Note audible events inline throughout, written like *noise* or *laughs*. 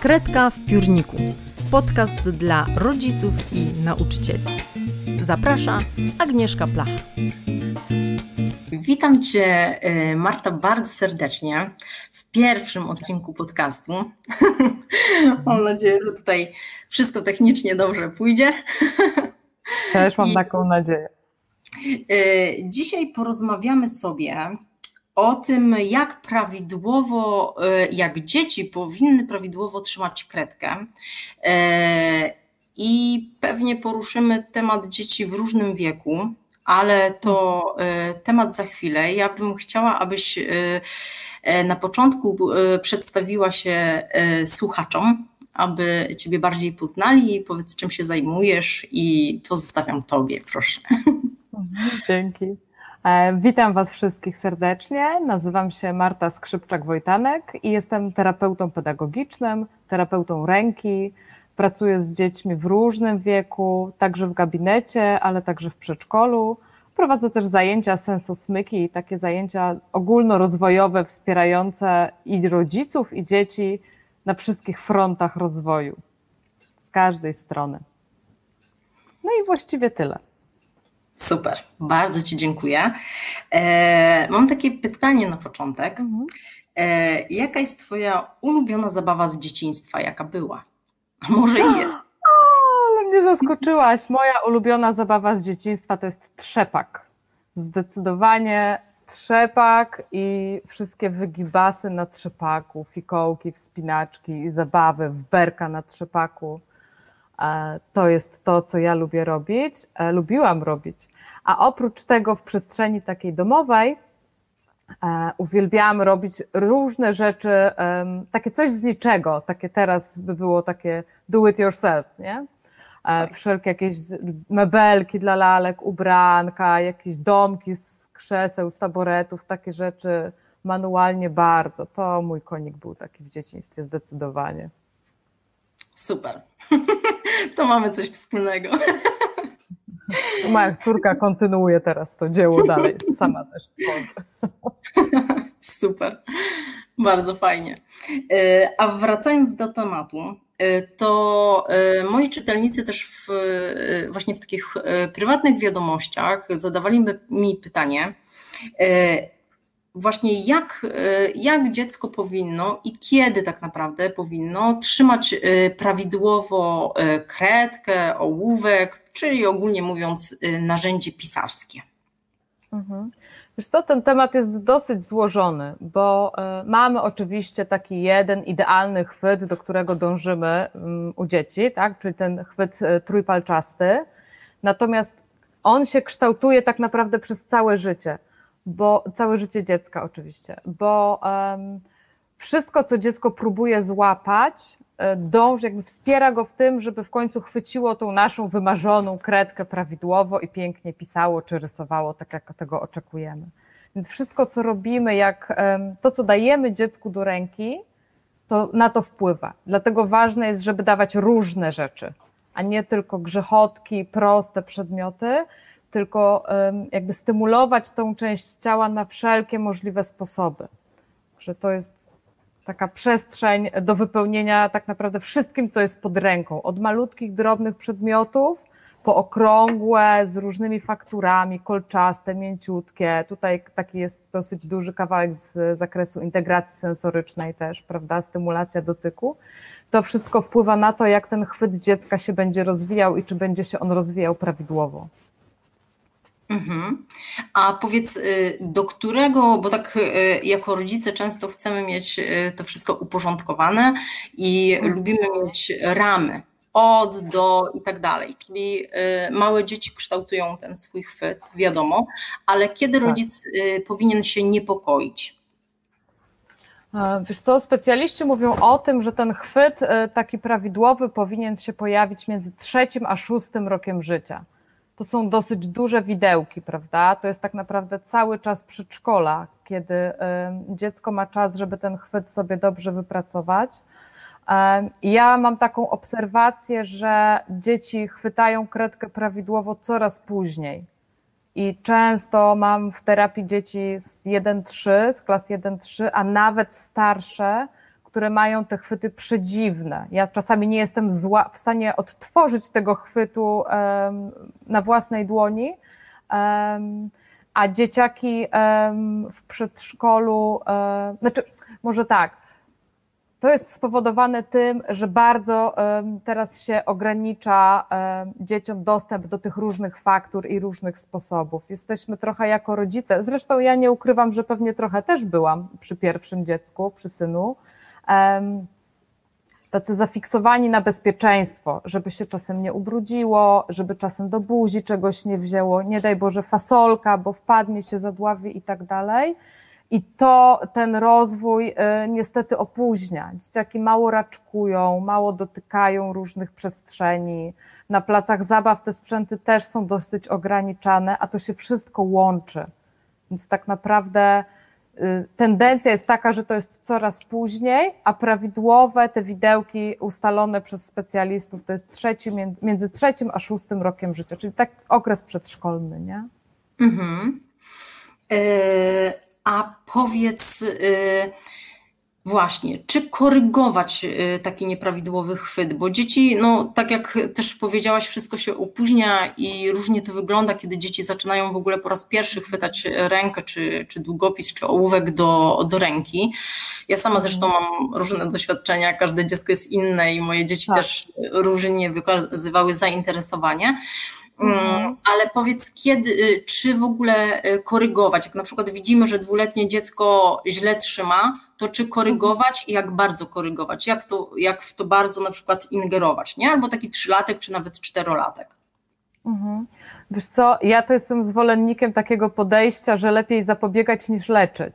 Kredka w piórniku. Podcast dla rodziców i nauczycieli. Zaprasza Agnieszka Placha. Witam Cię, y, Marta, bardzo serdecznie w pierwszym odcinku podcastu. *laughs* mam nadzieję, że tutaj wszystko technicznie dobrze pójdzie. Też mam I taką nadzieję. Y, dzisiaj porozmawiamy sobie o tym, jak prawidłowo, y, jak dzieci powinny prawidłowo trzymać kredkę. Y, I pewnie poruszymy temat dzieci w różnym wieku, ale to y, temat za chwilę. Ja bym chciała, abyś na początku przedstawiła się słuchaczom, aby Ciebie bardziej poznali. Powiedz, czym się zajmujesz, i to zostawiam Tobie, proszę. *laughs* Dzięki. E, witam Was wszystkich serdecznie. Nazywam się Marta Skrzypczak-Wojtanek i jestem terapeutą pedagogicznym, terapeutą ręki. Pracuję z dziećmi w różnym wieku, także w gabinecie, ale także w przedszkolu. Prowadzę też zajęcia sensosmyki, takie zajęcia ogólnorozwojowe, wspierające i rodziców, i dzieci na wszystkich frontach rozwoju, z każdej strony. No i właściwie tyle. Super, bardzo Ci dziękuję. E, mam takie pytanie na początek. Mhm. E, jaka jest Twoja ulubiona zabawa z dzieciństwa? Jaka była? A *laughs* może i jest? O, ale mnie zaskoczyłaś. Moja ulubiona zabawa z dzieciństwa to jest trzepak. Zdecydowanie trzepak i wszystkie wygibasy na trzepaku, fikołki, wspinaczki, zabawy w berka na trzepaku. E, to jest to, co ja lubię robić, e, lubiłam robić. A oprócz tego w przestrzeni takiej domowej e, uwielbiałam robić różne rzeczy, takie coś z niczego, takie teraz by było takie do it yourself, nie? Tak. Wszelkie jakieś mebelki dla lalek, ubranka, jakieś domki z krzeseł, z taboretów, takie rzeczy manualnie bardzo. To mój konik był taki w dzieciństwie zdecydowanie. Super. *laughs* To mamy coś wspólnego. Moja córka kontynuuje teraz to dzieło dalej, sama też tworzy. Super, bardzo fajnie. E, a wracając do tematu, e, to e, moi czytelnicy też w, właśnie w takich prywatnych wiadomościach zadawali mi pytanie, właśnie jak, e, jak dziecko powinno i kiedy tak naprawdę powinno trzymać e, prawidłowo e, kredkę, ołówek, czyli ogólnie mówiąc narzędzie pisarskie. Mhm. Wiesz co, ten temat jest dosyć złożony, bo mamy oczywiście taki jeden idealny chwyt, do którego dążymy mm, u dzieci, tak? czyli ten chwyt trójpalczasty, natomiast on się kształtuje tak naprawdę przez całe życie bo całe życie dziecka oczywiście, bo wszystko, co dziecko próbuje złapać, e, dąży, jakby wspiera go w tym, żeby w końcu chwyciło tą naszą wymarzoną kredkę prawidłowo i pięknie pisało czy rysowało tak, jak tego oczekujemy. Więc wszystko, co robimy, jak to, co dajemy dziecku do ręki, to na to wpływa. Dlatego ważne jest, żeby dawać różne rzeczy, a nie tylko grzechotki, proste przedmioty, tylko jakby stymulować tą część ciała na wszelkie możliwe sposoby. Że to jest taka przestrzeń do wypełnienia tak naprawdę wszystkim, co jest pod ręką. Od malutkich, drobnych przedmiotów po okrągłe, z różnymi fakturami, kolczaste, mięciutkie. Tutaj taki jest dosyć duży kawałek z zakresu integracji sensorycznej też, prawda, stymulacja dotyku. To wszystko wpływa na to, jak ten chwyt dziecka się będzie rozwijał i czy będzie się on rozwijał prawidłowo. Mhm. A powiedz, y, do którego, bo tak y, jako rodzice często chcemy mieć y, to wszystko uporządkowane i mhm. lubimy mieć ramy od, do i tak dalej. Czyli małe dzieci kształtują ten swój chwyt, wiadomo, ale kiedy tak. rodzic powinien się niepokoić? Wiesz co, specjaliści mówią o tym, że ten chwyt taki prawidłowy powinien się pojawić między trzecim a szóstym rokiem życia to są dosyć duże widełki, prawda? To jest tak naprawdę cały czas przedszkola, kiedy dziecko ma czas, żeby ten chwyt sobie dobrze wypracować. Ja mam taką obserwację, że dzieci chwytają kredkę prawidłowo coraz później. I często mam w terapii dzieci z 1-3, z klas 1-3, a nawet starsze, które mają te chwyty przedziwne. Ja czasami nie jestem zła, w stanie odtworzyć tego chwytu na własnej dłoni, a dzieciaki w przedszkolu, znaczy, może tak, to jest spowodowane tym, że bardzo teraz się ogranicza dzieciom dostęp do tych różnych faktur i różnych sposobów. Jesteśmy trochę jako rodzice, zresztą ja nie ukrywam, że pewnie trochę też byłam przy pierwszym dziecku, przy synu, tacy zafiksowani na bezpieczeństwo, żeby się czasem nie ubrudziło, żeby czasem do buzi czegoś nie wzięło, nie daj Boże fasolka, bo wpadnie się, zadławi i tak dalej. I to ten rozwój y, niestety opóźnia. Dzieciaki mało raczkują, mało dotykają różnych przestrzeni. Na placach zabaw te sprzęty też są dosyć ograniczane, a to się wszystko łączy. Więc tak naprawdę tendencja jest taka, że to jest coraz później, a prawidłowe te widełki ustalone przez specjalistów to jest trzeci, między trzecim a szóstym rokiem życia, czyli tak okres przedszkolny, nie? Mhm. Y a powiedz y, właśnie, czy korygować y, taki nieprawidłowy chwyt? Bo dzieci, no tak jak też powiedziałaś, wszystko się opóźnia i różnie to wygląda, kiedy dzieci zaczynają w ogóle po raz pierwszy chwytać rękę, czy, czy długopis, czy ołówek do, do ręki. Ja sama zresztą mam różne doświadczenia, każde dziecko jest inne i moje dzieci tak. też różnie wykazywały zainteresowanie. Mhm. Mm, ale powiedz, kiedy, y, czy w ogóle y, korygować? Jak na przykład widzimy, że dwuletnie dziecko źle trzyma, to czy korygować i jak bardzo korygować? Jak, to, jak w to bardzo na przykład ingerować, nie? Albo taki trzylatek, czy nawet czterolatek. Mhm. Wiesz co, ja to jestem zwolennikiem takiego podejścia, że lepiej zapobiegać niż leczyć.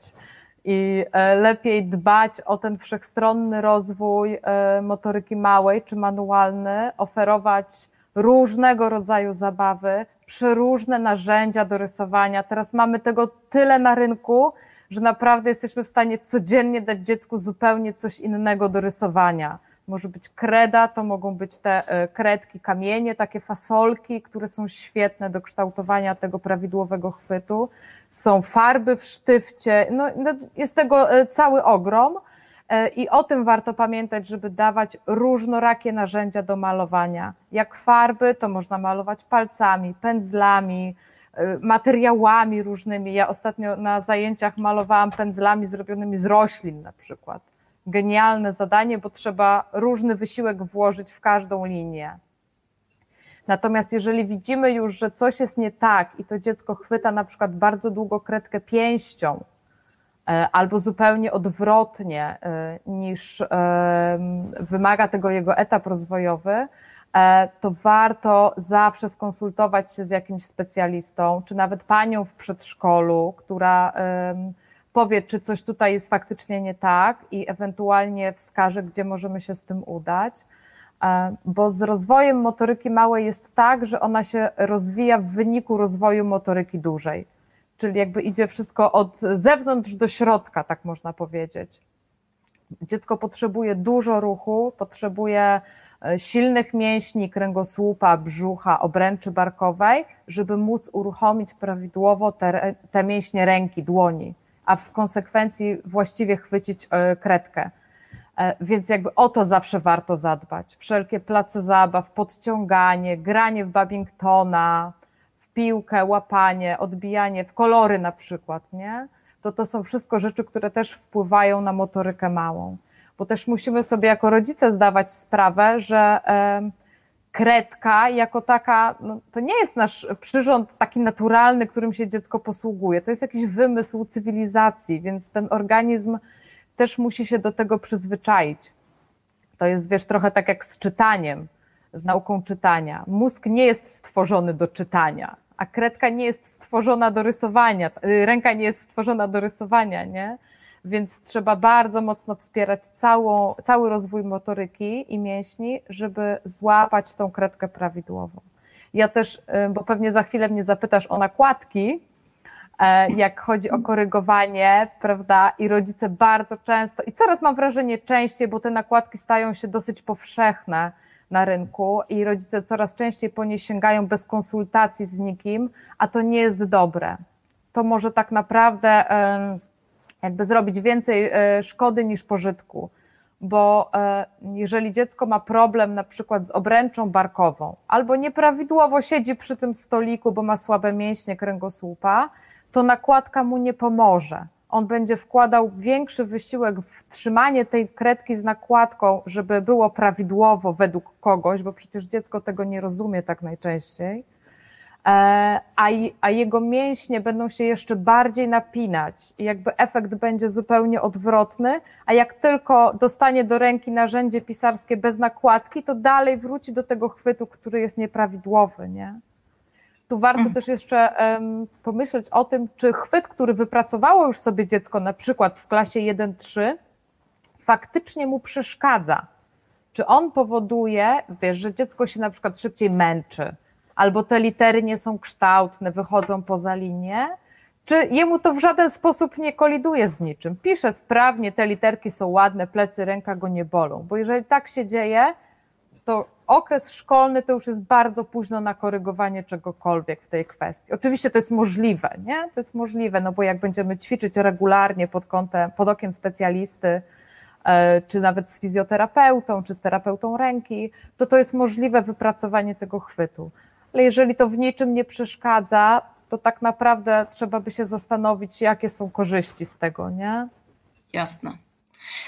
I e, lepiej dbać o ten wszechstronny rozwój e, motoryki małej czy manualny, oferować różnego rodzaju zabawy, przeróżne narzędzia do rysowania. Teraz mamy tego tyle na rynku, że naprawdę jesteśmy w stanie codziennie dać dziecku zupełnie coś innego do rysowania. Może być kreda, to mogą być te e, kredki, kamienie, takie fasolki, które są świetne do kształtowania tego prawidłowego chwytu. Są farby w sztywcie, no, no jest tego e, cały ogrom. E, I o tym warto pamiętać, żeby dawać różnorakie narzędzia do malowania. Jak farby, to można malować palcami, pędzlami, e, materiałami różnymi. Ja ostatnio na zajęciach malowałam pędzlami zrobionymi z roślin na przykład. Genialne zadanie, bo trzeba różny wysiłek włożyć w każdą linię. Natomiast jeżeli widzimy już, że coś jest nie tak i to dziecko chwyta na przykład bardzo długo kredkę pięścią, albo zupełnie odwrotnie e, niż e, wymaga tego jego etap rozwojowy, to warto zawsze skonsultować się z jakimś specjalistą, czy nawet panią w przedszkolu, która powie, czy coś tutaj jest faktycznie nie tak i ewentualnie wskaże, gdzie możemy się z tym udać. Bo z rozwojem motoryki małej jest tak, że ona się rozwija w wyniku rozwoju motoryki dużej czyli jakby idzie wszystko od zewnątrz do środka, tak można powiedzieć. Dziecko potrzebuje dużo ruchu, potrzebuje e, silnych mięśni kręgosłupa, brzucha, obręczy barkowej, żeby móc uruchomić prawidłowo te, te mięśnie ręki, dłoni, a w konsekwencji właściwie chwycić e, kredkę. E, więc jakby o to zawsze warto zadbać. Wszelkie place zabaw, podciąganie, granie w Babingtona, piłkę, łapanie, odbijanie, w kolory na przykład, nie? To to są wszystko rzeczy, które też wpływają na motorykę małą. Bo też musimy sobie jako rodzice zdawać sprawę, że kredka jako taka, no, to nie jest nasz przyrząd taki naturalny, którym się dziecko posługuje. To jest jakiś wymysł cywilizacji, więc ten organizm też musi się do tego przyzwyczaić. To jest, wiesz, trochę tak jak z czytaniem z nauką czytania. Mózg nie jest stworzony do czytania, a kredka nie jest stworzona do rysowania, y, ręka nie jest stworzona do rysowania, nie? Więc trzeba bardzo mocno wspierać całą, cały rozwój motoryki i mięśni, żeby złapać tą kredkę prawidłowo. Ja też, y, bo pewnie za chwilę mnie zapytasz o nakładki, e, jak chodzi o korygowanie, prawda? I rodzice bardzo często, i coraz mam wrażenie częściej, bo te nakładki stają się dosyć powszechne, na rynku i rodzice coraz częściej po nie sięgają bez konsultacji z nikim, a to nie jest dobre. To może tak naprawdę jakby zrobić więcej e, szkody niż pożytku, bo e, jeżeli dziecko ma problem na przykład z obręczą barkową albo nieprawidłowo siedzi przy tym stoliku, bo ma słabe mięśnie kręgosłupa, to nakładka mu nie pomoże. On będzie wkładał większy wysiłek w trzymanie tej kredki z nakładką, żeby było prawidłowo według kogoś, bo przecież dziecko tego nie rozumie tak najczęściej E, a, a jego mięśnie będą się jeszcze bardziej napinać i jakby efekt będzie zupełnie odwrotny, a jak tylko dostanie do ręki narzędzie pisarskie bez nakładki, to dalej wróci do tego chwytu, który jest nieprawidłowy, nie? Tu warto mhm. też jeszcze um, pomyśleć o tym, czy chwyt, który wypracowało już sobie dziecko, na przykład w klasie 1-3, faktycznie mu przeszkadza. Czy on powoduje, wiesz, że dziecko się na przykład szybciej męczy, albo te litery nie są kształtne, wychodzą poza linię, czy jemu to w żaden sposób nie koliduje z niczym. Pisze sprawnie, te literki są ładne, plecy, ręka go nie bolą, bo jeżeli tak się dzieje, to okres szkolny to już jest bardzo późno na korygowanie czegokolwiek w tej kwestii. Oczywiście to jest możliwe, nie? To jest możliwe, no bo jak będziemy ćwiczyć regularnie pod kątem, pod okiem specjalisty, e, czy nawet z fizjoterapeutą, czy z terapeutą ręki, to to jest możliwe wypracowanie tego chwytu ale jeżeli to w niczym nie przeszkadza, to tak naprawdę trzeba by się zastanowić, jakie są korzyści z tego, nie? Jasne.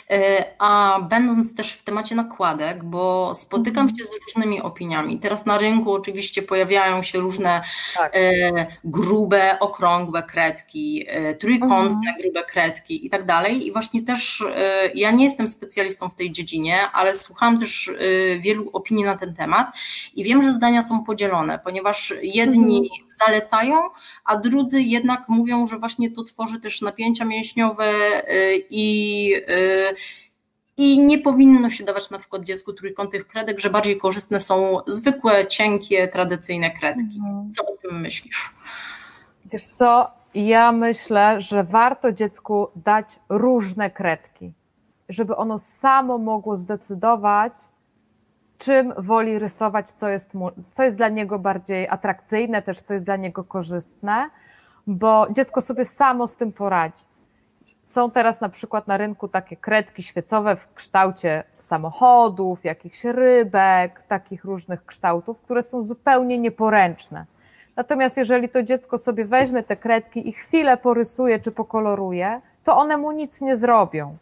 E, a będąc też w temacie nakładek, bo spotykam mhm. się z różnymi opiniami. Teraz na rynku oczywiście pojawiają się różne tak. E, grube, okrągłe kredki, e, trójkątne, mhm. grube kredki i tak dalej. I właśnie też ja nie jestem specjalistą w tej dziedzinie, ale słucham też wielu opinii na ten temat i wiem, że zdania są podzielone, ponieważ jedni mhm. zalecają, a drudzy jednak mówią, że właśnie to tworzy też napięcia mięśniowe i i nie powinno się dawać na przykład dziecku trójkątnych kredek, że bardziej korzystne są zwykłe, cienkie, tradycyjne kredki. Mhm. Co o tym myślisz? Wiesz co, ja myślę, że warto dziecku dać różne kredki, żeby ono samo mogło zdecydować, czym woli rysować, co jest, mu, co jest dla niego bardziej atrakcyjne, też co jest dla niego korzystne, bo dziecko sobie samo z tym poradzi. Są teraz na przykład na rynku takie kredki świecowe w kształcie samochodów, jakichś rybek, takich różnych kształtów, które są zupełnie nieporęczne. Natomiast jeżeli to dziecko sobie weźmie te kredki i chwilę porysuje czy pokoloruje, to one mu nic nie zrobią.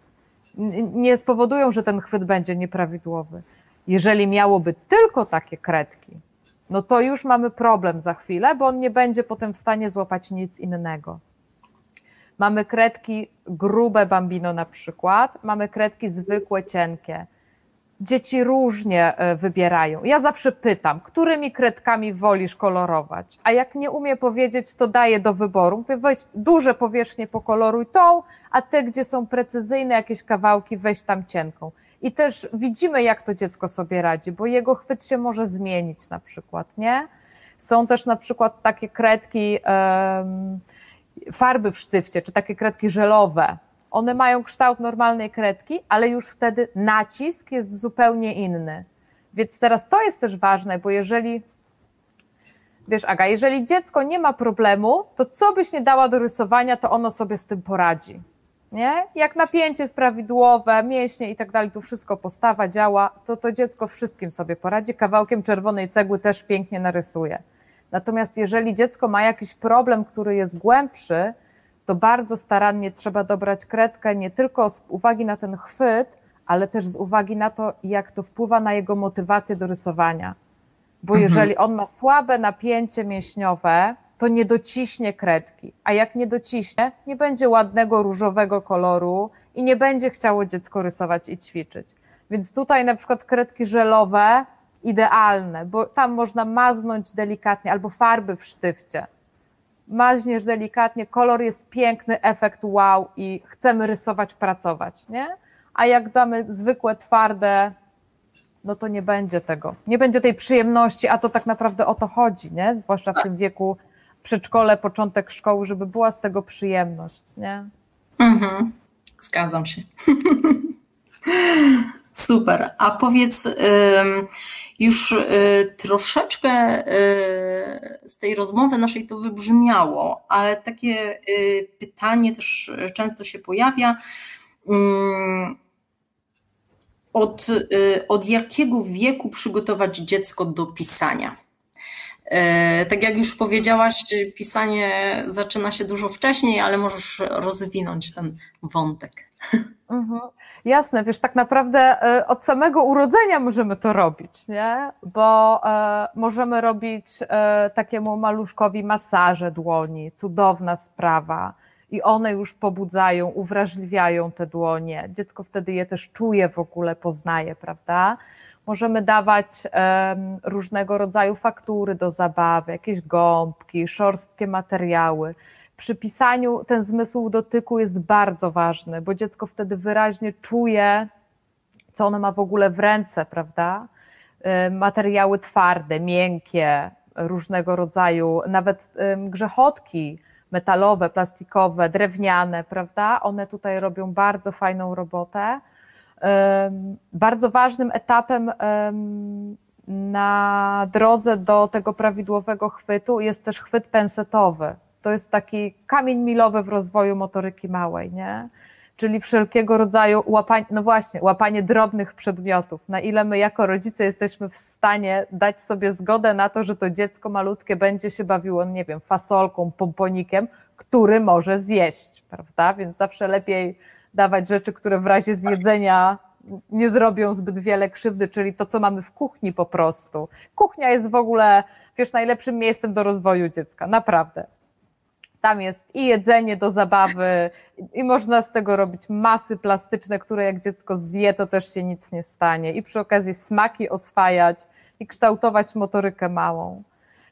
Nie spowodują, że ten chwyt będzie nieprawidłowy. Jeżeli miałoby tylko takie kredki, no to już mamy problem za chwilę, bo on nie będzie potem w stanie złapać nic innego. Mamy kredki grube bambino na przykład, mamy kredki zwykłe, cienkie. Dzieci różnie e, wybierają. Ja zawsze pytam, którymi kredkami wolisz kolorować? A jak nie umie powiedzieć, to daję do wyboru. Mówię, weź duże powierzchnie pokoloruj tą, a te, gdzie są precyzyjne jakieś kawałki, weź tam cienką. I też widzimy, jak to dziecko sobie radzi, bo jego chwyt się może zmienić na przykład, nie? Są też na przykład takie kredki, um, farby w sztywcie, czy takie kredki żelowe, one mają kształt normalnej kredki, ale już wtedy nacisk jest zupełnie inny. Więc teraz to jest też ważne, bo jeżeli, wiesz, Aga, jeżeli dziecko nie ma problemu, to co byś nie dała do rysowania, to ono sobie z tym poradzi. Nie? Jak napięcie jest prawidłowe, mięśnie i tak dalej, tu wszystko postawa działa, to to dziecko wszystkim sobie poradzi. Kawałkiem czerwonej cegły też pięknie narysuje. Natomiast jeżeli dziecko ma jakiś problem, który jest głębszy, to bardzo starannie trzeba dobrać kredkę nie tylko z uwagi na ten chwyt, ale też z uwagi na to, jak to wpływa na jego motywację do rysowania. Bo mhm. jeżeli on ma słabe napięcie mięśniowe, to nie dociśnie kredki, a jak nie dociśnie, nie będzie ładnego różowego koloru i nie będzie chciało dziecko rysować i ćwiczyć. Więc tutaj na przykład kredki żelowe idealne, bo tam można maznąć delikatnie albo farby w sztywcie. Maźniesz delikatnie, kolor jest piękny, efekt wow i chcemy rysować, pracować, nie? A jak damy zwykłe, twarde, no to nie będzie tego. Nie będzie tej przyjemności, a to tak naprawdę o to chodzi, nie? Zwłaszcza w tym wieku przedszkole, początek szkoły, żeby była z tego przyjemność, nie? Mhm. Zgadzam się. *laughs* Super. A powiedz, już y, troszeczkę y, z tej rozmowy naszej to wybrzmiało, ale takie y, pytanie też często się pojawia. od, od jakiego wieku przygotować dziecko do pisania? Tak jak już powiedziałaś, pisanie zaczyna się dużo wcześniej, ale możesz rozwinąć ten wątek. Mhm. Jasne, wiesz, tak naprawdę e, od samego urodzenia możemy to robić, nie? Bo e, możemy robić e, takiemu maluszkowi masaże dłoni, cudowna sprawa. I one już pobudzają, uwrażliwiają te dłonie. Dziecko wtedy je też czuje w ogóle, poznaje, prawda? Możemy dawać różnego rodzaju faktury do zabawy, jakieś gąbki, szorstkie materiały przy pisaniu ten zmysł dotyku jest bardzo ważny, bo dziecko wtedy wyraźnie czuje, co ono ma w ogóle w ręce, prawda? Y, materiały twarde, miękkie, różnego rodzaju, nawet grzechotki metalowe, plastikowe, drewniane, prawda? One tutaj robią bardzo fajną robotę. Bardzo ważnym etapem na drodze do tego prawidłowego chwytu jest też chwyt pensetowy to jest taki kamień milowy w rozwoju motoryki małej, nie? Czyli wszelkiego rodzaju łapanie, no właśnie, łapanie drobnych przedmiotów. Na ile my jako rodzice jesteśmy w stanie dać sobie zgodę na to, że to dziecko malutkie będzie się bawiło, nie wiem, fasolką, pomponikiem, który może zjeść, prawda? Więc zawsze lepiej dawać rzeczy, które w razie zjedzenia nie zrobią zbyt wiele krzywdy, czyli to, co mamy w kuchni po prostu. Kuchnia jest w ogóle, wiesz, najlepszym miejscem do rozwoju dziecka, naprawdę. Tam jest i jedzenie do zabawy, i można z tego robić masy plastyczne, które jak dziecko zje, to też się nic nie stanie. I przy okazji smaki oswajać i kształtować motorykę małą.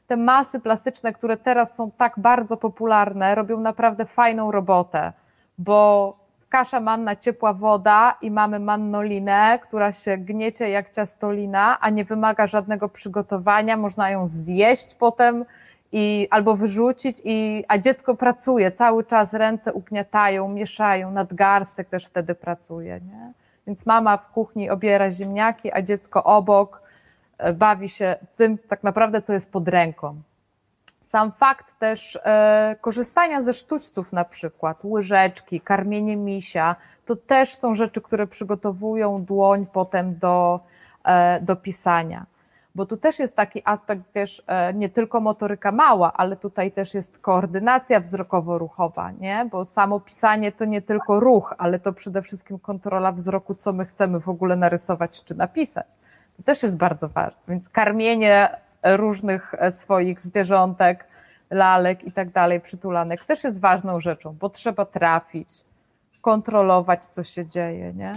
Te masy plastyczne, które teraz są tak bardzo popularne, robią naprawdę fajną robotę, bo kasza manna, ciepła woda i mamy mannolinę, która się gniecie jak ciastolina, a nie wymaga żadnego przygotowania, można ją zjeść potem, i albo wyrzucić, i, a dziecko pracuje cały czas, ręce ugniatają, mieszają, nadgarstek też wtedy pracuje. Nie? Więc mama w kuchni obiera ziemniaki, a dziecko obok e, bawi się tym tak naprawdę, co jest pod ręką. Sam fakt też e, korzystania ze sztućców na przykład, łyżeczki, karmienie misia, to też są rzeczy, które przygotowują dłoń potem do, e, do pisania bo tu też jest taki aspekt, wiesz, e, nie tylko motoryka mała, ale tutaj też jest koordynacja wzrokowo-ruchowa, nie? Bo samo pisanie to nie tylko ruch, ale to przede wszystkim kontrola wzroku, co my chcemy w ogóle narysować czy napisać. To też jest bardzo ważne. Więc karmienie różnych e, swoich zwierzątek, lalek i tak dalej, przytulanek też jest ważną rzeczą, bo trzeba trafić, kontrolować, co się dzieje, nie?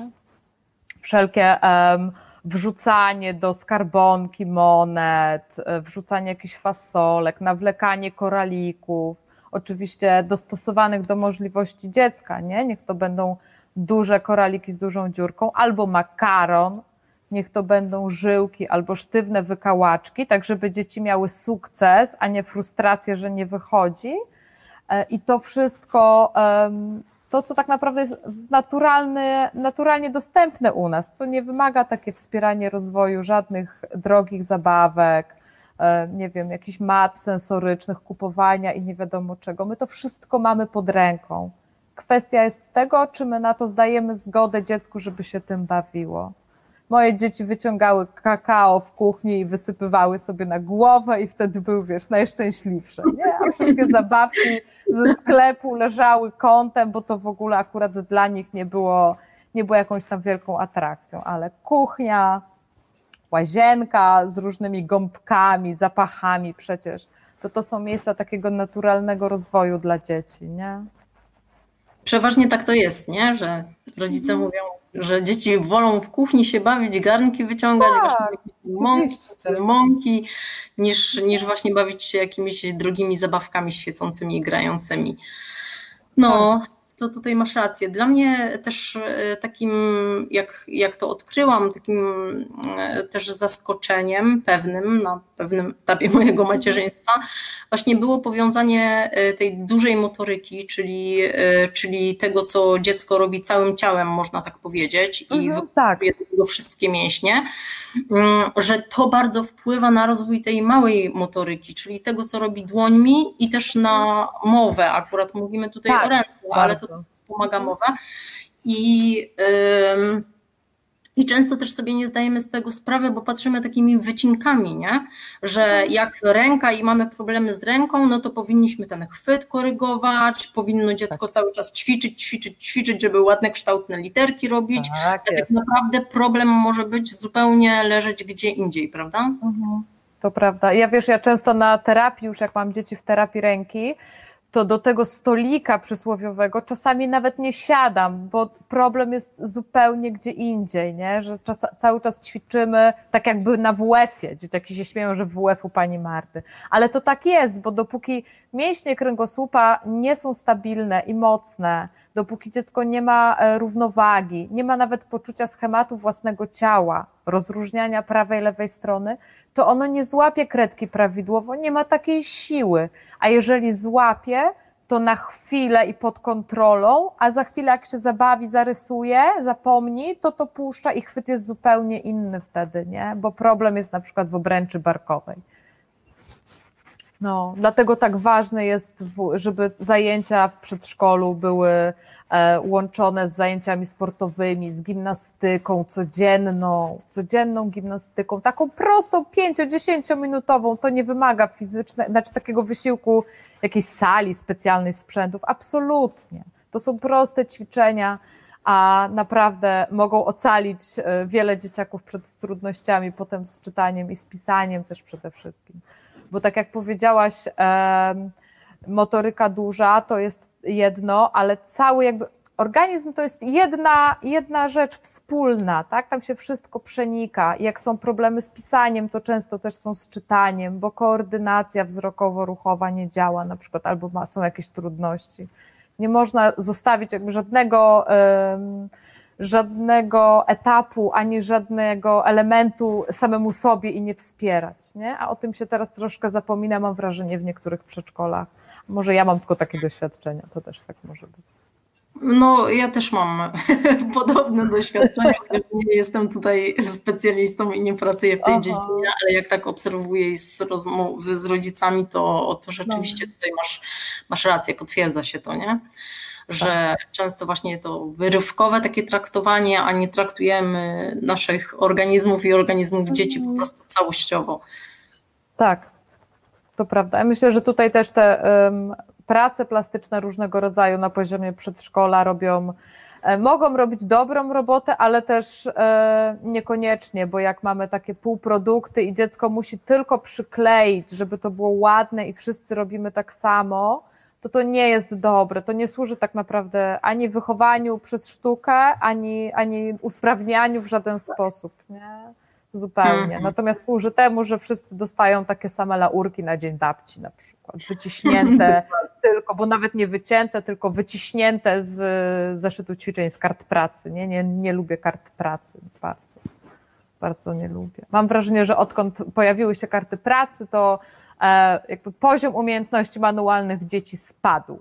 Wszelkie um, wrzucanie do skarbonki monet, e, wrzucanie jakichś fasolek, nawlekanie koralików, oczywiście dostosowanych do możliwości dziecka, nie? Niech to będą duże koraliki z dużą dziurką, albo makaron, niech to będą żyłki albo sztywne wykałaczki, tak żeby dzieci miały sukces, a nie frustrację, że nie wychodzi. E, I to wszystko to, co tak naprawdę jest naturalne, naturalnie dostępne u nas. To nie wymaga takie wspieranie rozwoju żadnych drogich zabawek, e, nie wiem, jakichś mat sensorycznych, kupowania i nie wiadomo czego. My to wszystko mamy pod ręką. Kwestia jest tego, czy my na to zdajemy zgodę dziecku, żeby się tym bawiło. Moje dzieci wyciągały kakao w kuchni i wysypywały sobie na głowę i wtedy był, wiesz, najszczęśliwsze, nie? A wszystkie *laughs* zabawki ze sklepu leżały kątem, bo to w ogóle akurat dla nich nie było, nie było jakąś tam wielką atrakcją, ale kuchnia, łazienka z różnymi gąbkami, zapachami przecież, to to są miejsca takiego naturalnego rozwoju dla dzieci, nie? Przeważnie tak to jest, nie? Że rodzice mhm. mówią, że dzieci wolą w kuchni się bawić, garnki wyciągać, tak, właśnie mąki, mąki niż, niż właśnie bawić się jakimiś drogimi zabawkami świecącymi i grającymi. No, tak to tutaj masz rację. Dla mnie też e, takim, jak, jak to odkryłam, takim e, też zaskoczeniem pewnym na pewnym etapie *laughs* mojego macierzyństwa, właśnie było powiązanie e, tej dużej motoryki, czyli, czyli tego, co dziecko robi całym ciałem, można tak powiedzieć, i mhm, wykorzystuje tak. tego wszystkie mięśnie, mm, że to bardzo wpływa na rozwój tej małej motoryki, czyli tego, co robi dłońmi i też na mowę. Akurat mówimy tutaj tak, o ręce, ale to to wspomaga mowę. I, I często też sobie nie zdajemy z tego sprawy, bo patrzymy takimi wycinkami, nie? że jak ręka i mamy problemy z ręką, no to powinniśmy ten chwyt korygować, powinno dziecko tak. cały czas ćwiczyć, ćwiczyć, ćwiczyć, żeby ładne, kształtne literki robić. Tak, a tak naprawdę problem może być zupełnie leżeć gdzie indziej, prawda? Mhm. To prawda. Ja wiesz, ja często na terapii, już jak mam dzieci w terapii ręki, to do tego stolika przysłowiowego czasami nawet nie siadam, bo problem jest zupełnie gdzie indziej, nie? że czas, cały czas ćwiczymy tak jakby na WF-ie. Dzieciaki się śmieją, że WF u pani Marty. Ale to tak jest, bo dopóki mięśnie kręgosłupa nie są stabilne i mocne, dopóki dziecko nie ma e, równowagi, nie ma nawet poczucia schematu własnego ciała, rozróżniania prawej lewej strony, to ono nie złapie kredki prawidłowo, nie ma takiej siły. A jeżeli złapie, to na chwilę i pod kontrolą, a za chwilę jak się zabawi, zarysuje, zapomni, to to puszcza i chwyt jest zupełnie inny wtedy, nie? Bo problem jest na przykład w obręczy barkowej. No, dlatego tak ważne jest, żeby zajęcia w przedszkolu były E, łączone z zajęciami sportowymi, z gimnastyką codzienną, codzienną gimnastyką, taką prostą, 5-10 minutową, to nie wymaga fizycznego, znaczy takiego wysiłku jakiejś sali specjalnej sprzętów, absolutnie. To są proste ćwiczenia, a naprawdę mogą ocalić e, wiele dzieciaków przed trudnościami potem z czytaniem i z pisaniem też przede wszystkim. Bo tak jak powiedziałaś, motoryka duża to jest jedno, ale cały jakby organizm to jest jedna, jedna rzecz wspólna, tak? Tam się wszystko przenika. Jak są problemy z pisaniem, to często też są z czytaniem, bo koordynacja wzrokowo-ruchowa nie działa na przykład, albo ma, są jakieś trudności. Nie można zostawić jakby żadnego, um, żadnego etapu, ani żadnego elementu samemu sobie i nie wspierać, nie? A o tym się teraz troszkę zapomina, mam wrażenie, w niektórych przedszkolach. Może ja mam tylko takie doświadczenia, to też tak może być. No, ja też mam *laughs* podobne doświadczenia, nie jestem tutaj specjalistą i nie pracuję w tej Aha. dziedzinie, ale jak tak obserwuję z rozmowy z rodzicami, to, to rzeczywiście no. tutaj masz, masz rację, potwierdza się to, nie? Że często właśnie to wyrywkowe takie traktowanie, a nie traktujemy naszych organizmów i organizmów dzieci po mhm. prostu całościowo. Tak, to prawda. Ja myślę, że tutaj też te um, prace plastyczne różnego rodzaju na poziomie przedszkola robią, e, mogą robić dobrą robotę, ale też e, niekoniecznie, bo jak mamy takie półprodukty i dziecko musi tylko przykleić, żeby to było ładne i wszyscy robimy tak samo, to to nie jest dobre. To nie służy tak naprawdę ani wychowaniu przez sztukę, ani, ani usprawnianiu w żaden sposób. Nie? zupełnie. Mhm. Natomiast służy temu, że wszyscy dostają takie same laurki na dzień babci na przykład, wyciśnięte *laughs* tylko, bo nawet nie wycięte, tylko wyciśnięte z zeszytu ćwiczeń z kart pracy. Nie, nie, nie lubię kart pracy bardzo. Bardzo nie lubię. Mam wrażenie, że odkąd pojawiły się karty pracy, to jakby poziom umiejętności manualnych dzieci spadł.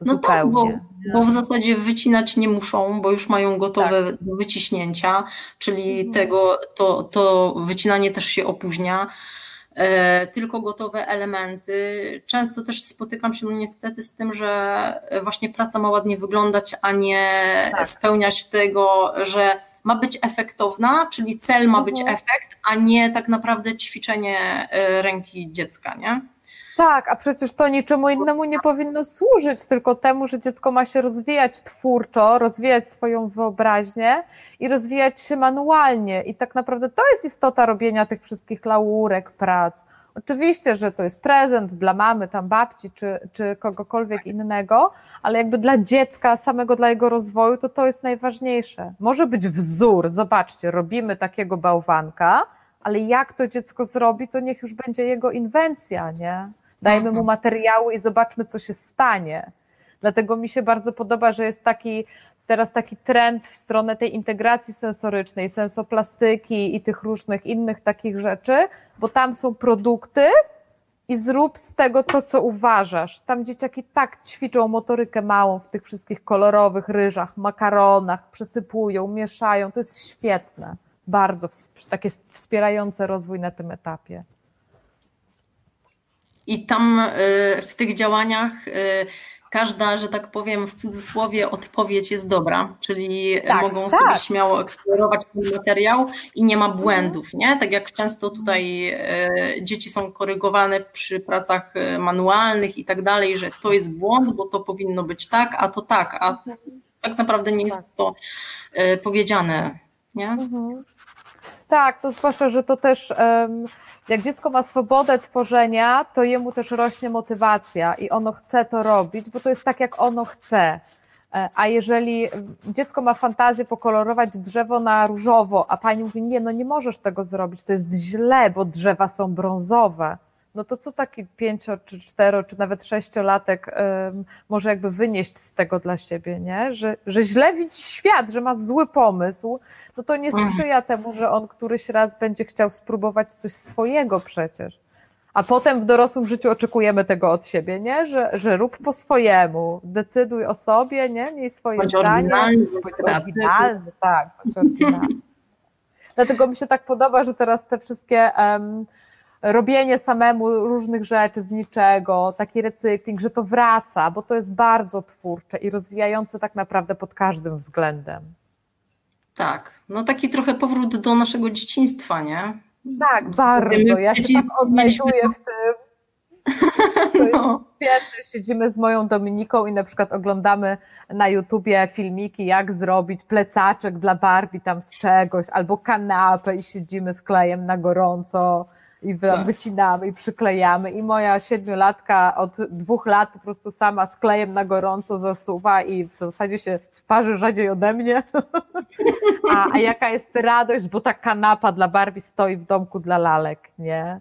No tak, bo, bo, w zasadzie wycinać nie muszą, bo już mają gotowe tak. do wyciśnięcia, czyli mhm. tego, to, to wycinanie też się opóźnia. E, tylko gotowe elementy. Często też spotykam się no niestety z tym, że właśnie praca ma ładnie wyglądać, a nie tak. spełniać tego, że ma być efektowna, czyli cel ma być mhm. efekt, a nie tak naprawdę ćwiczenie e, ręki dziecka, nie? Tak, a przecież to niczemu innemu nie powinno służyć, tylko temu, że dziecko ma się rozwijać twórczo, rozwijać swoją wyobraźnię i rozwijać się manualnie. I tak naprawdę to jest istota robienia tych wszystkich laurek, prac. Oczywiście, że to jest prezent dla mamy, tam babci, czy, czy kogokolwiek innego, ale jakby dla dziecka, samego dla jego rozwoju, to to jest najważniejsze. Może być wzór, zobaczcie, robimy takiego bałwanka, ale jak to dziecko zrobi, to niech już będzie jego inwencja, nie? Dajmy mu mhm. materiały i zobaczmy, co się stanie. Dlatego mi się bardzo podoba, że jest taki teraz taki trend w stronę tej integracji sensorycznej, sensoplastyki i tych różnych innych takich rzeczy, bo tam są produkty i zrób z tego to, co uważasz. Tam dzieciaki tak ćwiczą motorykę małą w tych wszystkich kolorowych ryżach, makaronach, przesypują, mieszają. To jest świetne. Bardzo takie wspierające rozwój na tym etapie. I tam y, w tych działaniach y, każda, że tak powiem w cudzysłowie, odpowiedź jest dobra, czyli Tak, mogą tak. sobie śmiało eksplorować ten materiał i nie ma błędów, nie? Tak jak często tutaj e, dzieci są korygowane przy pracach e, manualnych i tak dalej, że to jest błąd, bo to powinno być tak, a to tak, a tak naprawdę nie jest to e, powiedziane, nie? Mhm. Tak, to zwłaszcza, że to też jak dziecko ma swobodę tworzenia, to jemu też rośnie motywacja i ono chce to robić, bo to jest tak, jak ono chce. E, A jeżeli dziecko ma fantazję pokolorować drzewo na różowo, a pani mówi, nie, no nie możesz tego zrobić, to jest źle, bo drzewa są brązowe, no to co taki pięcio, czy cztero, czy nawet sześciolatek em, może jakby wynieść z tego dla siebie, nie? Że, że źle widzi świat, że ma zły pomysł, no to nie Mhm. sprzyja temu, że on któryś raz będzie chciał spróbować coś swojego przecież. A potem w dorosłym życiu oczekujemy tego od siebie, nie? Że, że rób po swojemu, decyduj o sobie, nie? Miej swoje Bądź zdanie. oryginalny, bądź oryginalny, tak, bądź oryginalny. *laughs* Dlatego mi się tak podoba, że teraz te wszystkie em, robienie samemu różnych rzeczy z niczego, taki recykling, że to wraca, bo to jest bardzo twórcze i rozwijające tak naprawdę pod każdym względem. Tak, no taki trochę powrót do naszego dzieciństwa, nie? Tak, bardzo. Ja się tak odnajduję w tym. *laughs* No. świetne. Siedzimy z moją Dominiką i na przykład oglądamy na YouTubie filmiki, jak zrobić plecaczek dla Barbie tam z czegoś, albo kanapę i siedzimy z klejem na gorąco i Tak. wycinamy i przyklejamy. I moja siedmiolatka od dwóch lat po prostu sama z klejem na gorąco zasuwa i w zasadzie się parzy rzadziej ode mnie. *laughs* A, a jaka jest radość, bo ta kanapa dla Barbie stoi w domku dla lalek, nie?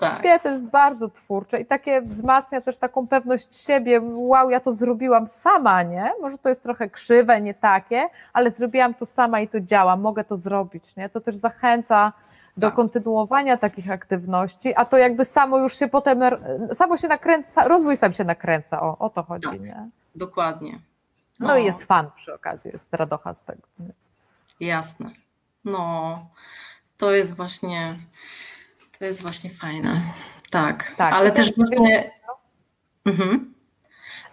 Tak. Świetne, jest bardzo twórcze i takie wzmacnia też taką pewność siebie. Wow, ja to zrobiłam sama, nie? Może to jest trochę krzywe, nie takie, ale zrobiłam to sama i to działa, mogę to zrobić, nie? To też zachęca do Tak. kontynuowania takich aktywności, a to jakby samo już się potem, samo się nakręca, rozwój sam się nakręca, o, o to chodzi, Tak. nie? Dokładnie. No, i jest fan przy okazji, jest radocha z tego. Nie? Jasne. No, to jest właśnie, to jest właśnie fajne. Tak, Tak. ale też właśnie... Mhm.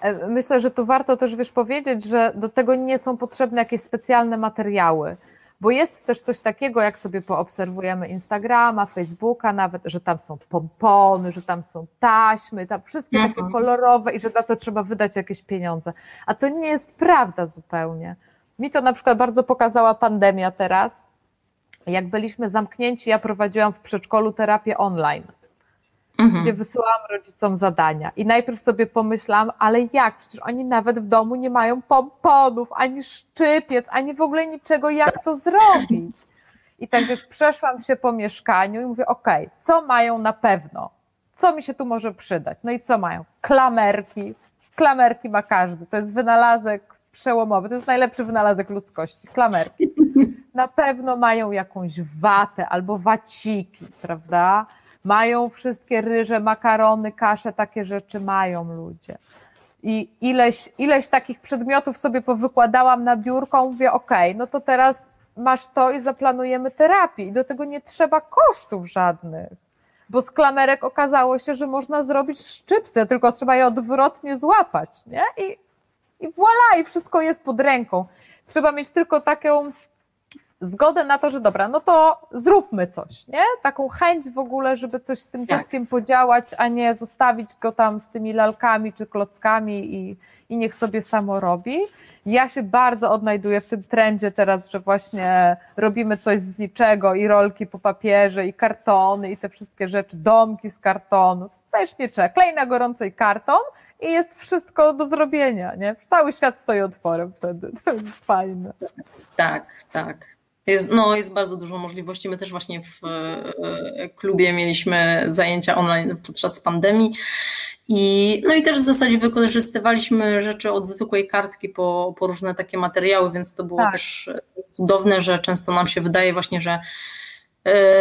E, Myślę, że tu warto też wiesz powiedzieć, że do tego nie są potrzebne jakieś specjalne materiały, bo jest też coś takiego, jak sobie poobserwujemy Instagrama, Facebooka, nawet, że tam są pompony, że tam są taśmy, tam wszystkie takie Mhm. kolorowe i że na to trzeba wydać jakieś pieniądze. A to nie jest prawda zupełnie. Mi to na przykład bardzo pokazała pandemia teraz. Jak byliśmy zamknięci, ja prowadziłam w przedszkolu terapię online Mhm. gdzie wysyłałam rodzicom zadania. I najpierw sobie pomyślałam, ale jak? Przecież oni nawet w domu nie mają pomponów, ani szczypiec, ani w ogóle niczego, jak to zrobić? I tak wiesz, przeszłam się po mieszkaniu i mówię, okej, co mają na pewno? Co mi się tu może przydać? No i co mają? Klamerki. Klamerki ma każdy. To jest wynalazek przełomowy. To jest najlepszy wynalazek ludzkości. Klamerki. Na pewno mają jakąś watę albo waciki, prawda? Mają wszystkie ryże, makarony, kasze, takie rzeczy mają ludzie. I ileś, ileś takich przedmiotów sobie powykładałam na biurko, mówię, okej, no to teraz masz to i zaplanujemy terapię. I do tego nie trzeba kosztów żadnych. Bo z klamerek okazało się, że można zrobić szczypce, tylko trzeba je odwrotnie złapać, nie? I, i voilà, i wszystko jest pod ręką. Trzeba mieć tylko taką zgodę na to, że dobra, no to zróbmy coś, nie? Taką chęć w ogóle, żeby coś z tym Tak. dzieckiem podziałać, a nie zostawić go tam z tymi lalkami czy klockami i, i niech sobie samo robi. Ja się bardzo odnajduję w tym trendzie teraz, że właśnie robimy coś z niczego i rolki po papierze i kartony i te wszystkie rzeczy, domki z kartonu. Też nie trzeba. Klej na gorącej karton i jest wszystko do zrobienia, nie? Cały świat stoi otworem wtedy. *laughs* To jest fajne. Tak, tak. Jest, no, jest bardzo dużo możliwości. My też właśnie w e, klubie mieliśmy zajęcia online podczas pandemii. I, no i też w zasadzie wykorzystywaliśmy rzeczy od zwykłej kartki po, po różne takie materiały, więc to było Tak. też cudowne, że często nam się wydaje właśnie, że e,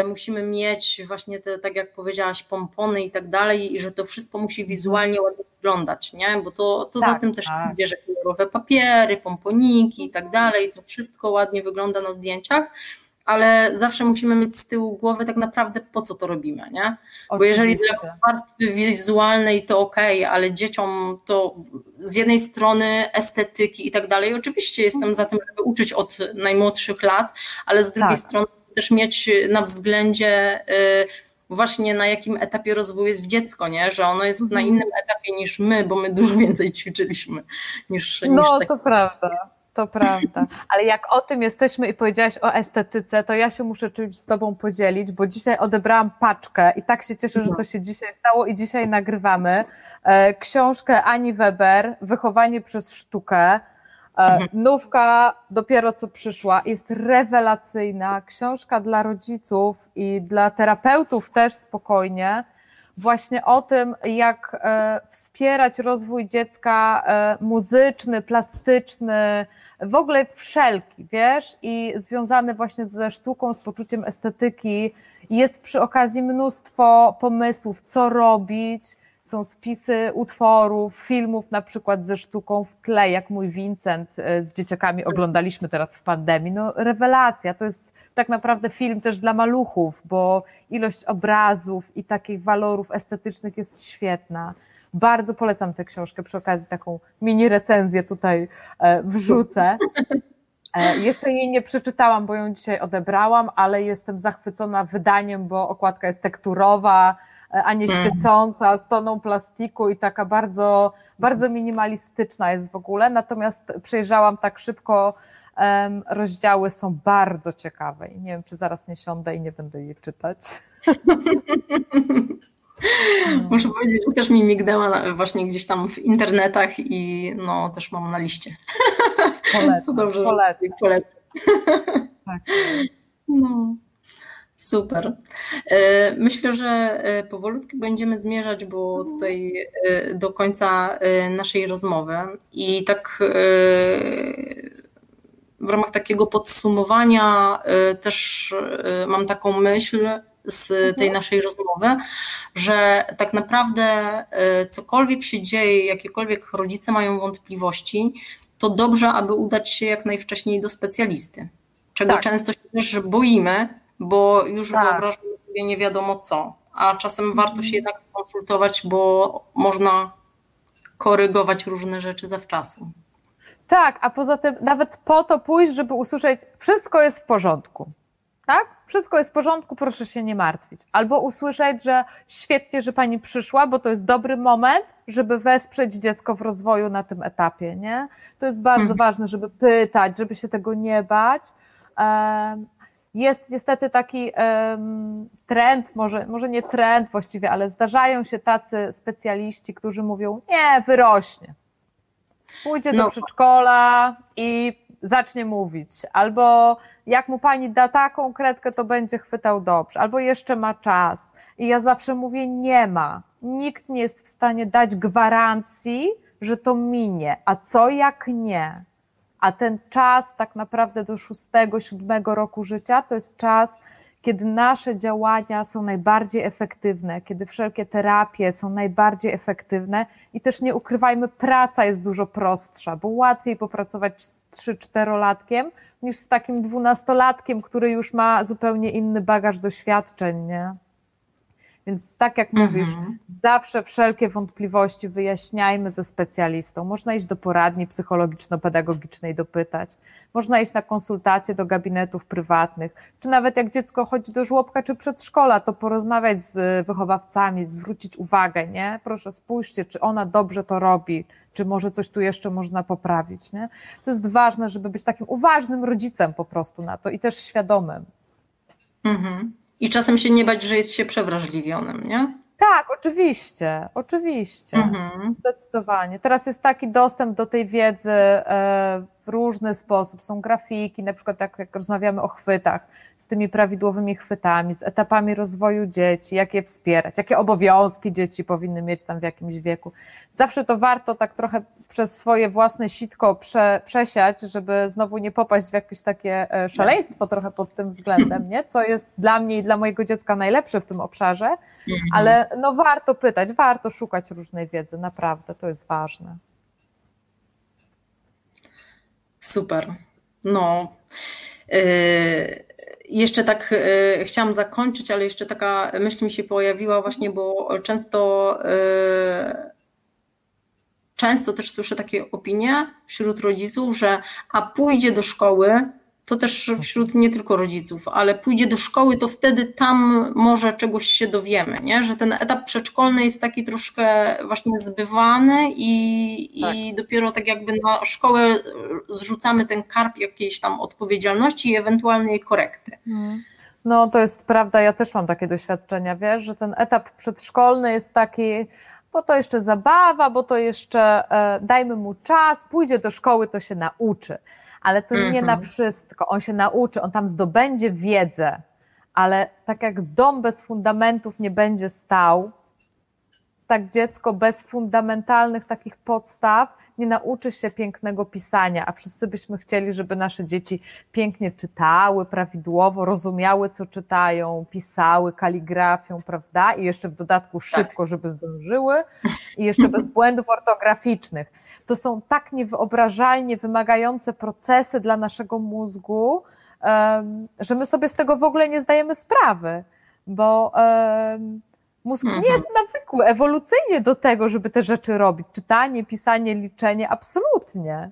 musimy mieć właśnie te, tak jak powiedziałaś, pompony i tak dalej, i że to wszystko musi wizualnie ładnie wyglądać, nie? Bo to, to za Tak, tym też tak. idzie, że kolorowe papiery, pomponiki i tak dalej, to wszystko ładnie wygląda na zdjęciach, ale zawsze musimy mieć z tyłu głowy tak naprawdę po co to robimy, nie? Bo jeżeli dla warstwy wizualnej to ok, ale dzieciom to z jednej strony estetyki i tak dalej, oczywiście jestem za tym, żeby uczyć od najmłodszych lat, ale z drugiej tak. strony też mieć na względzie y, właśnie na jakim etapie rozwoju jest dziecko, nie? że ono jest na mhm. innym etapie niż my, bo my dużo więcej ćwiczyliśmy niż. No, niż tak... to prawda. To prawda. *laughs* Ale jak o tym jesteśmy i powiedziałaś o estetyce, to ja się muszę czymś z Tobą podzielić, bo dzisiaj odebrałam paczkę i tak się cieszę, że to się dzisiaj stało i dzisiaj nagrywamy. E, książkę Ani Weber, Wychowanie przez sztukę. E, mhm. Nówka dopiero co przyszła, jest rewelacyjna. Książka dla rodziców i dla terapeutów też spokojnie właśnie o tym, jak e, wspierać rozwój dziecka muzyczny, plastyczny, w ogóle wszelki, wiesz, i związany właśnie ze sztuką, z poczuciem estetyki. Jest przy okazji mnóstwo pomysłów, co robić. Są spisy utworów, filmów na przykład ze sztuką w tle, jak mój Vincent e, z dzieciakami oglądaliśmy teraz w pandemii. No rewelacja, to jest tak naprawdę film też dla maluchów, bo ilość obrazów i takich walorów estetycznych jest świetna. Bardzo polecam tę książkę, przy okazji taką mini recenzję tutaj e, wrzucę. E, jeszcze jej nie przeczytałam, bo ją dzisiaj odebrałam, ale jestem zachwycona wydaniem, bo okładka jest tekturowa, a nie mhm. świecąca, z toną plastiku i taka bardzo, bardzo minimalistyczna jest w ogóle. Natomiast przejrzałam tak szybko, rozdziały są bardzo ciekawe i nie wiem, czy zaraz nie siądę i nie będę jej czytać. No. *laughs* Muszę powiedzieć, że też mi mignęła właśnie gdzieś tam w internetach i no też mam na liście. *laughs* Polecam, to dobrze, polecam. polecam. Tak. No. Super. E, myślę, że e, powolutku będziemy zmierzać, bo tutaj e, do końca naszej rozmowy i tak w ramach takiego podsumowania też mam taką myśl, z tej mhm. naszej rozmowy, że tak naprawdę cokolwiek się dzieje, jakiekolwiek rodzice mają wątpliwości, to dobrze, aby udać się jak najwcześniej do specjalisty, czego tak. często się też boimy, bo już tak. wyobrażamy sobie nie wiadomo co, a czasem mhm. warto się jednak skonsultować, bo można korygować różne rzeczy zawczasu. Tak, a poza tym nawet po to pójść, żeby usłyszeć, wszystko jest w porządku. Tak? wszystko jest w porządku, proszę się nie martwić. Albo usłyszeć, że świetnie, że pani przyszła, bo to jest dobry moment, żeby wesprzeć dziecko w rozwoju na tym etapie, nie? To jest bardzo mhm. ważne, żeby pytać, żeby się tego nie bać. Jest niestety taki trend, może, może nie trend właściwie, ale zdarzają się tacy specjaliści, którzy mówią, nie, wyrośnie. Pójdzie do no. przedszkola i zacznie mówić, albo jak mu pani da taką kredkę, to będzie chwytał dobrze, albo jeszcze ma czas. I ja zawsze mówię, nie ma. Nikt nie jest w stanie dać gwarancji, że to minie. A co jak nie? A ten czas tak naprawdę do szóstego, siódmego roku życia to jest czas, kiedy nasze działania są najbardziej efektywne, kiedy wszelkie terapie są najbardziej efektywne i też nie ukrywajmy, praca jest dużo prostsza, bo łatwiej popracować 3-4-latkiem niż z takim dwunastolatkiem, który już ma zupełnie inny bagaż doświadczeń, nie? Więc tak jak mhm. mówisz, zawsze wszelkie wątpliwości wyjaśniajmy ze specjalistą. Można iść do poradni psychologiczno-pedagogicznej dopytać, można iść na konsultacje do gabinetów prywatnych, czy nawet jak dziecko chodzi do żłobka czy przedszkola, to porozmawiać z wychowawcami, zwrócić uwagę, nie? Proszę spójrzcie, czy ona dobrze to robi, czy może coś tu jeszcze można poprawić, nie? To jest ważne, żeby być takim uważnym rodzicem po prostu na to i też świadomym. Mhm. I czasem się nie bać, że jest się przewrażliwionym, nie? Tak, oczywiście, oczywiście. Mhm. Zdecydowanie. Teraz jest taki dostęp do tej wiedzy e, w różny sposób. Są grafiki, na przykład tak jak rozmawiamy o chwytach, z tymi prawidłowymi chwytami, z etapami rozwoju dzieci, jak je wspierać, jakie obowiązki dzieci powinny mieć tam w jakimś wieku. Zawsze to warto tak trochę przez swoje własne sitko prze, przesiać, żeby znowu nie popaść w jakieś takie e, szaleństwo trochę pod tym względem, nie? co jest dla mnie i dla mojego dziecka najlepsze w tym obszarze, mhm. ale no warto pytać, warto szukać różnej wiedzy, naprawdę, to jest ważne. Super. No. Yy jeszcze tak y, chciałam zakończyć, ale jeszcze taka myśl mi się pojawiła właśnie, bo często y, często też słyszę takie opinie wśród rodziców, że a pójdzie do szkoły, to też wśród nie tylko rodziców, ale pójdzie do szkoły, to wtedy tam może czegoś się dowiemy, nie? że ten etap przedszkolny jest taki troszkę właśnie zbywany i, tak. i dopiero tak jakby na szkołę zrzucamy ten karp jakiejś tam odpowiedzialności i ewentualnej korekty. Mhm. No to jest prawda, ja też mam takie doświadczenia, wiesz, że ten etap przedszkolny jest taki, bo to jeszcze zabawa, bo to jeszcze e, dajmy mu czas, pójdzie do szkoły, to się nauczy ale to nie na mhm. wszystko. On się nauczy, on tam zdobędzie wiedzę, ale tak jak dom bez fundamentów nie będzie stał, tak dziecko bez fundamentalnych takich podstaw nie nauczy się pięknego pisania, a wszyscy byśmy chcieli, żeby nasze dzieci pięknie czytały, prawidłowo rozumiały, co czytają, pisały kaligrafią, prawda? I jeszcze w dodatku tak. szybko, żeby zdążyły i jeszcze bez błędów ortograficznych to są tak niewyobrażalnie wymagające procesy dla naszego mózgu, że my sobie z tego w ogóle nie zdajemy sprawy, bo mózg nie mhm. jest nawykły ewolucyjnie do tego, żeby te rzeczy robić. Czytanie, pisanie, liczenie, absolutnie.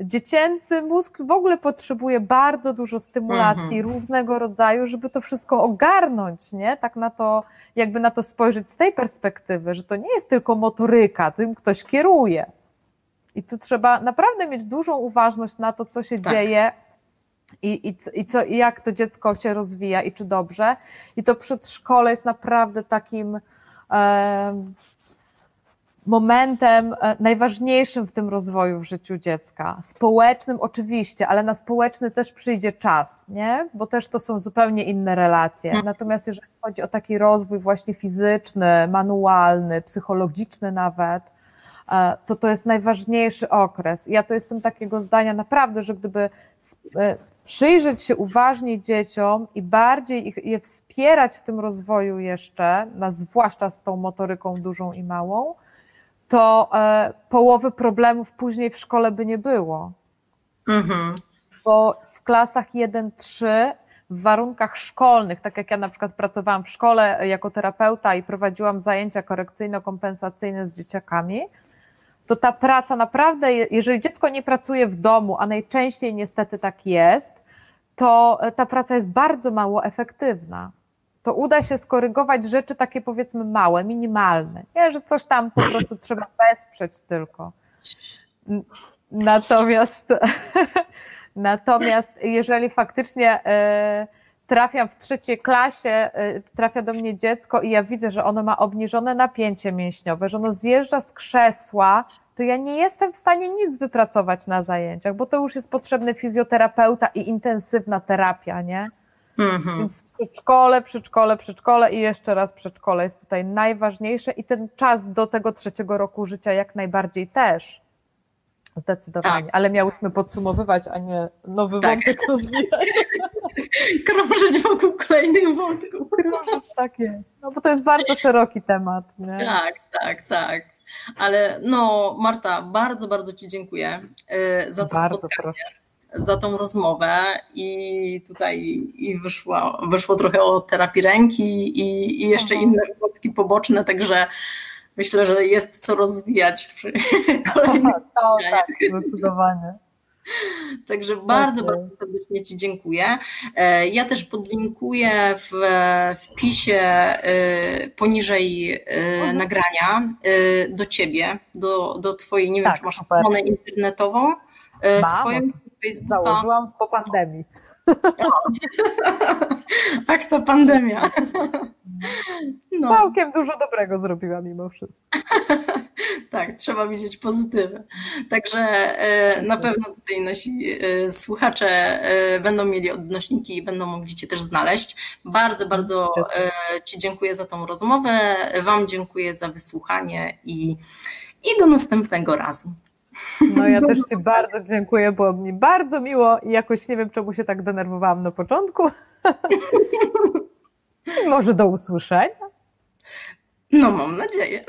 Dziecięcy mózg w ogóle potrzebuje bardzo dużo stymulacji mhm. różnego rodzaju, żeby to wszystko ogarnąć, nie? Tak na to, jakby na to spojrzeć z tej perspektywy, że to nie jest tylko motoryka, tym ktoś kieruje. I tu trzeba naprawdę mieć dużą uważność na to, co się tak. dzieje i, i, i, co, i jak to dziecko się rozwija i czy dobrze. I to przedszkole jest naprawdę takim e, momentem e, najważniejszym w tym rozwoju w życiu dziecka. Społecznym oczywiście, ale na społeczny też przyjdzie czas, nie? Bo też to są zupełnie inne relacje. Mhm. Natomiast jeżeli chodzi o taki rozwój właśnie fizyczny, manualny, psychologiczny nawet, to to jest najważniejszy okres. Ja to jestem takiego zdania naprawdę, że gdyby e, przyjrzeć się uważnie dzieciom i bardziej ich, je wspierać w tym rozwoju jeszcze, na, zwłaszcza z tą motoryką dużą i małą, to e, połowy problemów później w szkole by nie było. Mhm. Bo w klasach 1-3 w warunkach szkolnych, tak jak ja na przykład pracowałam w szkole jako terapeuta i prowadziłam zajęcia korekcyjno-kompensacyjne z dzieciakami, to ta praca naprawdę, jeżeli dziecko nie pracuje w domu, a najczęściej niestety tak jest, to e, ta praca jest bardzo mało efektywna. To uda się skorygować rzeczy takie powiedzmy małe, minimalne. Nie, że coś tam po prostu trzeba wesprzeć tylko. Natomiast, *laughs* natomiast jeżeli faktycznie e, trafiam w trzeciej klasie, y, trafia do mnie dziecko i ja widzę, że ono ma obniżone napięcie mięśniowe, że ono zjeżdża z krzesła, to ja nie jestem w stanie nic wypracować na zajęciach, bo to już jest potrzebny fizjoterapeuta i intensywna terapia, nie? Mhm. Więc przedszkole, przedszkole, przedszkole i jeszcze raz przedszkole jest tutaj najważniejsze i ten czas do tego trzeciego roku życia jak najbardziej też. Zdecydowanie, tak. ale miałyśmy podsumowywać, a nie nowy tak. wątek *laughs* rozwijać. Krążyć wokół kolejnych wątków. Krążyć, tak jest. No bo to jest bardzo szeroki temat. Nie? Tak, tak, tak. Ale no, Marta, bardzo, bardzo Ci dziękuję y, za to bardzo spotkanie. Proszę za tą rozmowę i tutaj i wyszło, wyszło trochę o terapii ręki i, i jeszcze Aha. inne wątki poboczne, także myślę, że jest co rozwijać w kolejnych no, tak, zdecydowanie. Także bardzo, bardzo serdecznie Ci dziękuję. E, ja też podlinkuję w wpisie e, poniżej e, mhm. nagrania do Ciebie, do, do Twojej, nie wiem, tak, czy masz super. stronę internetową Mam, swoją Facebooka. Założyłam po pandemii. *laughs* Ach, ta pandemia. *laughs* No. Całkiem dużo dobrego zrobiła mimo wszystko. *laughs* tak, trzeba widzieć pozytywy. Także e, na pewno tutaj nasi e, słuchacze e, będą mieli odnośniki i będą mogli Cię też znaleźć. Bardzo, bardzo Ci dziękuję za tą rozmowę. Wam dziękuję za wysłuchanie i, i do następnego razu. No ja też Ci bardzo dziękuję, było mi bardzo miło i jakoś nie wiem, czemu się tak denerwowałam na początku. *laughs* Może do usłyszenia. No mam nadzieję. *laughs*